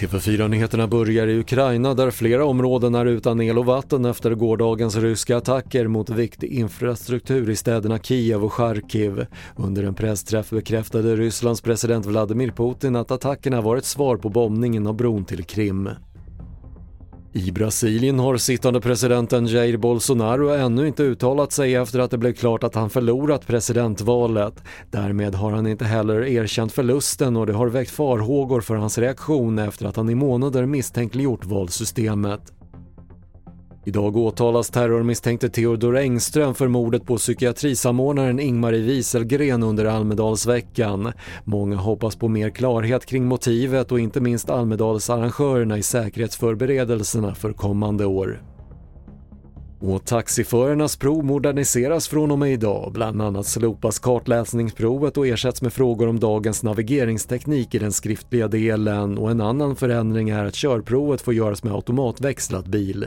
TV4-nyheterna börjar i Ukraina där flera områden är utan el och vatten efter gårdagens ryska attacker mot viktig infrastruktur i städerna Kiev och Charkiv. Under en pressträff bekräftade Rysslands president Vladimir Putin att attackerna var ett svar på bombningen av bron till Krim. I Brasilien har sittande presidenten Jair Bolsonaro ännu inte uttalat sig efter att det blev klart att han förlorat presidentvalet. Därmed har han inte heller erkänt förlusten och det har väckt farhågor för hans reaktion efter att han i månader misstänkliggjort valsystemet. Idag åtalas terrormisstänkte Theodor Engström för mordet på psykiatrisamordnaren Ingmarie Wieselgren under Almedalsveckan. Många hoppas på mer klarhet kring motivet och inte minst Almedalsarrangörerna i säkerhetsförberedelserna för kommande år. Och taxiförarnas prov moderniseras från och med idag. Bland annat slopas kartläsningsprovet och ersätts med frågor om dagens navigeringsteknik i den skriftliga delen och en annan förändring är att körprovet får göras med automatväxlad bil.